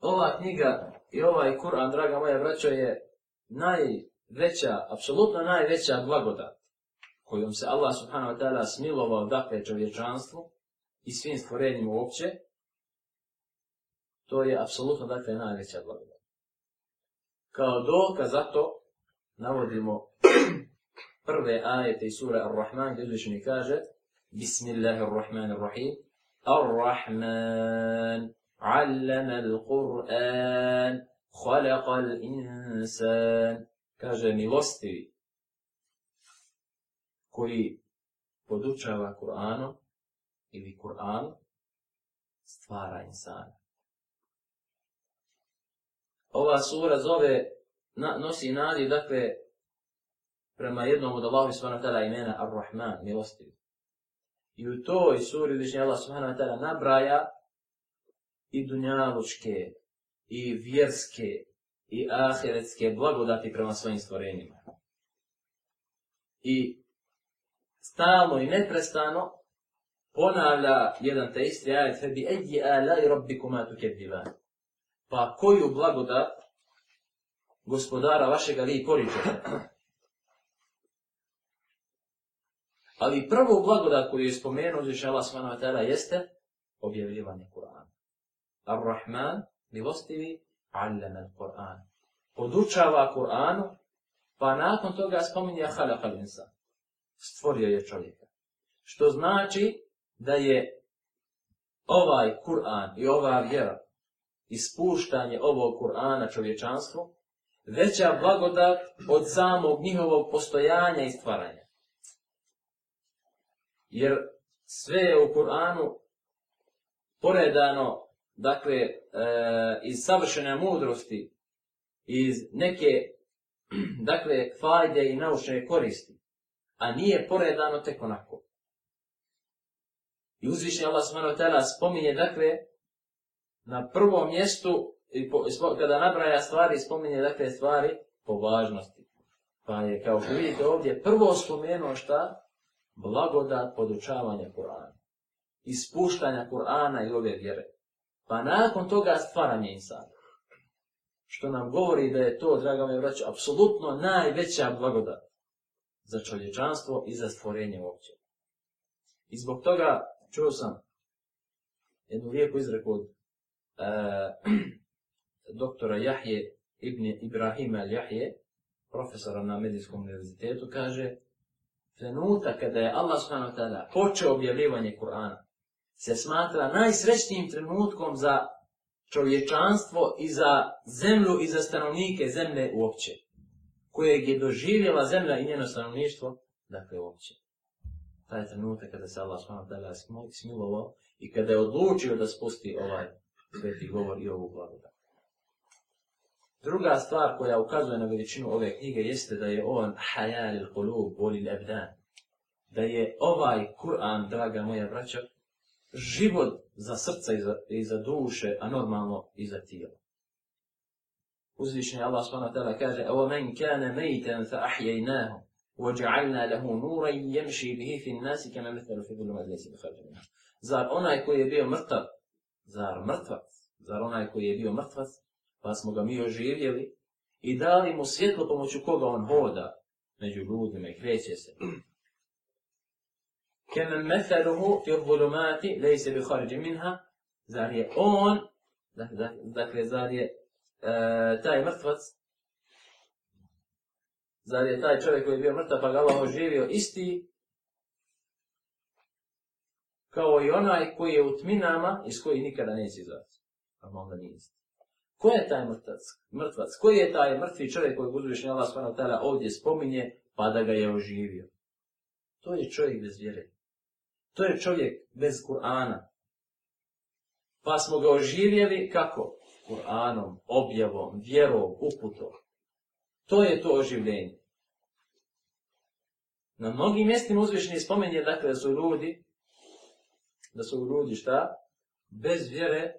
ova knjiga i ovaj Kur'an, draga moja braćo, je najveća, apsolutno najveća blagodat kojom se Allah subhanahu wa ta'ala smilovao dakle čovječanstvu i svim stvorenjima uopće, to je apsolutno dakle najveća blagodat. Kao dokaz za to navodimo prve ajete iz sura Ar-Rahman gdje uzvišeni kaže Bismillahirrahmanirrahim Ar-Rahman علم القرآن خلق الإنسان kaže milostivi koji podučava Kur'anom ili Kur'an stvara insana. Ova sura zove, na, nosi naziv, dakle, prema jednom od Allahovi subhanahu ta'ala imena Ar-Rahman, milostivi. I u toj suri uvišnji Allah subhanahu ta'ala nabraja i dunjalučke, i vjerske, i ahiretske blagodati prema svojim stvorenjima. I stalno i neprestano ponavlja jedan te isti ajet febi eđi ala i robbi kumatu kebiva. Pa koju blagodat gospodara vašega vi poričete? Ali prvo blagodat koju je spomenuo uzviša Allah jeste objavljivanje Kur'ana. Ar-Rahman, milostivi, allama al-Qur'an. Podučava Kur'anu, pa nakon toga spominje halak al-insan. Stvorio je čovjeka. Što znači da je ovaj Kur'an i ova vjera ispuštanje ovog Kur'ana čovječanstvu veća blagodat od samog njihovog postojanja i stvaranja. Jer sve je u Kur'anu poredano dakle, e, iz savršene mudrosti, iz neke, dakle, fajde i naučne koristi, a nije poredano tek onako. I uzvišnji Allah subhanahu wa ta'ala spominje, dakle, na prvom mjestu, i po, kada nabraja stvari, spominje, dakle, stvari po važnosti. Pa je, kao što vidite ovdje, prvo spomenuo šta? Blagodat podučavanja Kur'ana. Ispuštanja Kur'ana i ove vjere pa nakon toga stvaranje insana. Što nam govori da je to, draga me vraću, apsolutno najveća blagodat za čovječanstvo i za stvorenje uopće. I zbog toga čuo sam jednu lijepu izreku od e, doktora Jahje ibn Ibrahima al-Jahje, profesora na Medijskom univerzitetu, kaže trenutak kada je Allah s.a. počeo objavljivanje Kur'ana, se smatra najsrećnijim trenutkom za čovječanstvo i za zemlju i za stanovnike zemlje uopće, kojeg je doživjela zemlja i njeno stanovništvo, dakle uopće. Taj trenutak kada se Allah smanav dala smilovao i kada je odlučio da spusti ovaj sveti govor i ovu glavu. Druga stvar koja ukazuje na veličinu ove knjige jeste da je on hajal il kolub, bolil abdan. Da je ovaj Kur'an, draga moja braća, život za srca i za, i za duše, a normalno i za tijelo. Uzvišenje Allah s.w.t. kaže Evo men kane mejten fa ahjajnahom وَجَعَلْنَا لَهُ نُورًا يَمْشِي بِهِ فِي النَّاسِ كَمَا مِثَلُ فِي ظُلُمَ الْلَيْسِ بِخَرْجَنَا Zar onaj koji je bio mrtav, zar mrtvac, zar onaj koji je bio mrtvac, pa smo ga mi oživjeli i dali mu svjetlo pomoću koga on hoda među ljudima i kreće se, kemen metheruhu i obulumati lejse bi horiđi minha, zar je on, dakle, zar je e, taj mrtvac, zar je taj čovjek koji je bio mrtav pa ga Allah oživio isti, kao i onaj koji je u tminama iz koji nikada neće izaći. A onda nije isti. Ko je taj mrtvac? mrtvac? Koji je taj mrtvi čovjek koji uzvišnji Allah s.w.t. ovdje spominje pa da ga je oživio? To je čovjek bez vjerenja. To je čovjek bez Kur'ana. Pa smo ga oživjeli kako? Kur'anom, objavom, vjerom, uputom. To je to oživljenje. Na mnogim mjestima uzvišenje spomenje dakle, da su ljudi, da su ljudi šta? Bez vjere,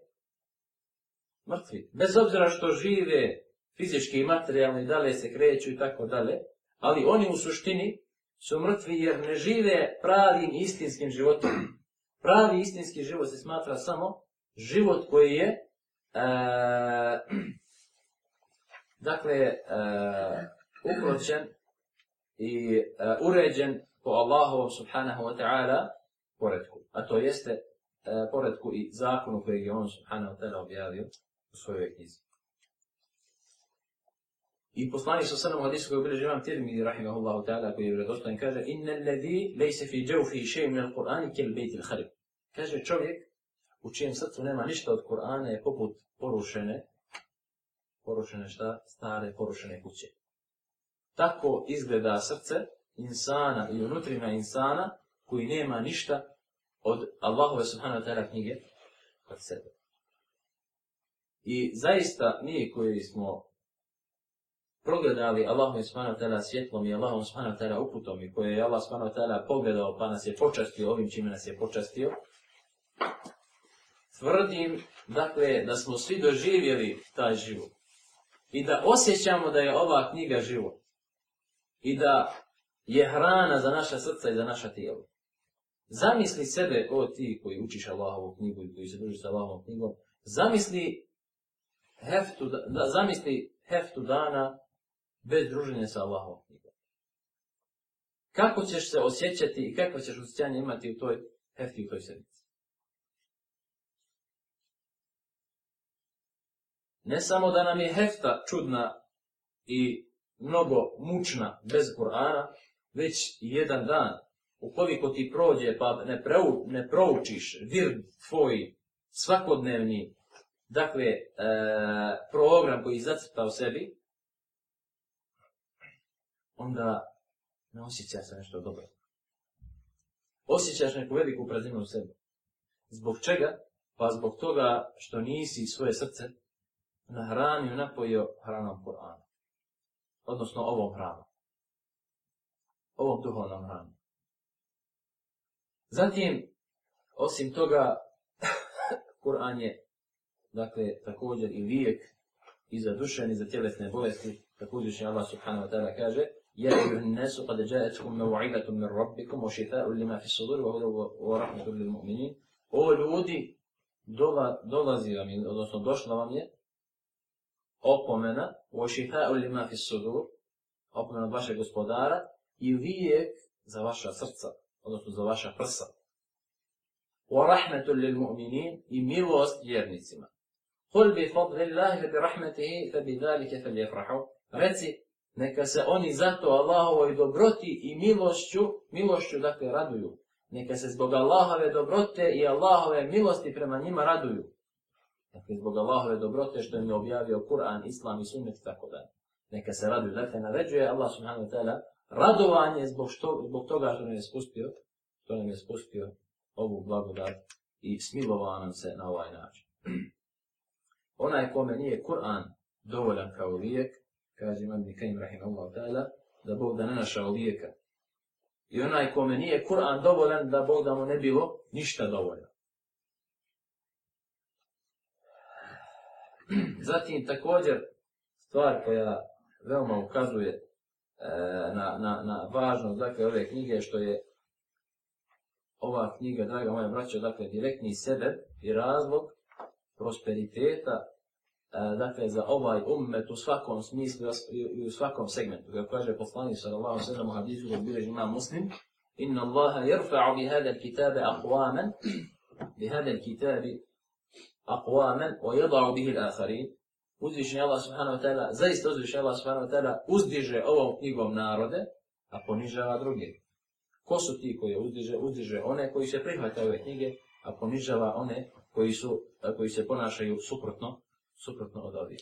mrtvi. Bez obzira što žive fizički i materijalni, dalje se kreću i tako dalje, ali oni u suštini su mrtvi jer ne žive pravim istinskim životom. Pravi istinski život se smatra samo život koji je e, dakle e, ukročen i e, uređen po Allahovom subhanahu wa ta'ala poredku. A to jeste e, poredku i zakonu koji je on subhanahu wa ta'ala objavio u svojoj knjizi. I poslani sa sanom hadisu koji obilježi imam tirmi, rahimahullahu ta'ala, koji je vredostan, kaže, inna ladhi lejse fi džavfi še min al-Qur'an kel bejt il-Kharib. Kaže, čovjek u čijem srcu nema ništa od Kur'ana je poput porušene, porušene šta? Stare porušene kuće. Tako izgleda srce insana i unutrina insana koji nema ništa od Allahove subhanahu ta'ala knjige od sebe. I zaista mi koji smo progledali Allahu subhanahu wa ta'ala svjetlom i Allahu subhanahu wa ta'ala uputom i koje je Allah subhanahu wa ta'ala pogledao pa nas je počastio ovim čime nas je počastio, tvrdim, dakle, da smo svi doživjeli taj život i da osjećamo da je ova knjiga život i da je hrana za naša srca i za naša tijela. Zamisli sebe, o ti koji učiš Allahovu knjigu i koji se družiš sa Allahovom knjigom, zamisli heftu, da, zamisli heftu dana bez druženja sa Allahom knjigom. Kako ćeš se osjećati i kako ćeš osjećanje imati u toj hefti, u toj sedmici? Ne samo da nam je hefta čudna i mnogo mučna bez Kur'ana, već jedan dan u koliko ti prođe pa ne, preu, ne proučiš vir tvoj svakodnevni dakle, e, program koji zacrta u sebi, onda ne osjeća se nešto dobro. Osjećaš neku veliku prazninu u sebi. Zbog čega? Pa zbog toga što nisi svoje srce nahranio, napojio hranom Kur'ana. Odnosno ovom hranom. Ovom duhovnom hranom. Zatim, osim toga, Kur'an je dakle, također i lijek i za dušen, i za tjelesne bolesti, također će Allah subhanahu wa ta'ala kaže, يا أيها الناس قد جاءتكم موعظة من ربكم وشفاء لما في الصدور ورحمة للمؤمنين O ljudi, dola, dolazi vam, odnosno došla vam je opomena o šifa'u lima fis sudur, opomena od vašeg gospodara i vijek za vaša srca, odnosno za vaša prsa. Wa rahmetu lil mu'minin i milost vjernicima. Kul bi fadlillahi bi rahmetihi fe bi dhalike fel jefrahu. Reci, Neka se oni zato Allahovoj dobroti i milošću, milošću dakle raduju. Neka se zbog Allahove dobrote i Allahove milosti prema njima raduju. Dakle, zbog Allahove dobrote što im je objavio Kur'an, Islam i Sunnet i tako da. Neka se raduju. Dakle, naređuje Allah subhanahu wa ta'ala radovanje zbog, što, zbog toga što nam je spustio, što nam je spustio ovu blagodat i smilovao nam se na ovaj način. Onaj kome nije Kur'an dovoljan kao lijek, kaže imam Nikaim Rahimallahu ta'ala, da Bog da ne našao lijeka. I onaj kome nije Kur'an dovoljan, da Bog da mu ne bilo ništa dovoljno. Zatim također stvar koja veoma ukazuje e, na, na, na važnost dakle, ove knjige, što je ova knjiga, draga moja braća, dakle, direktni sebe i razlog prosperiteta E, dakle, za ovaj ummet u svakom smislu i u svakom segmentu. Kako kaže poslani sallallahu sallam u hadisu koji bileži ima muslim, inna allaha jerfa'u bi hada kitabe akvamen, bi hada kitabe akvamen, o jeda'u bihi l'akharin, uzvišenje Allah subhanahu wa ta'ala, zaista uzvišenje Allah subhanahu wa ta'ala, uzdiže ovom knjigom narode, a ponižava druge. Ko su ti koji uzdiže? Uzdiže one koji se prihvataju ove knjige, a ponižava one koji, su, koji se ponašaju suprotno سوبر نقط دي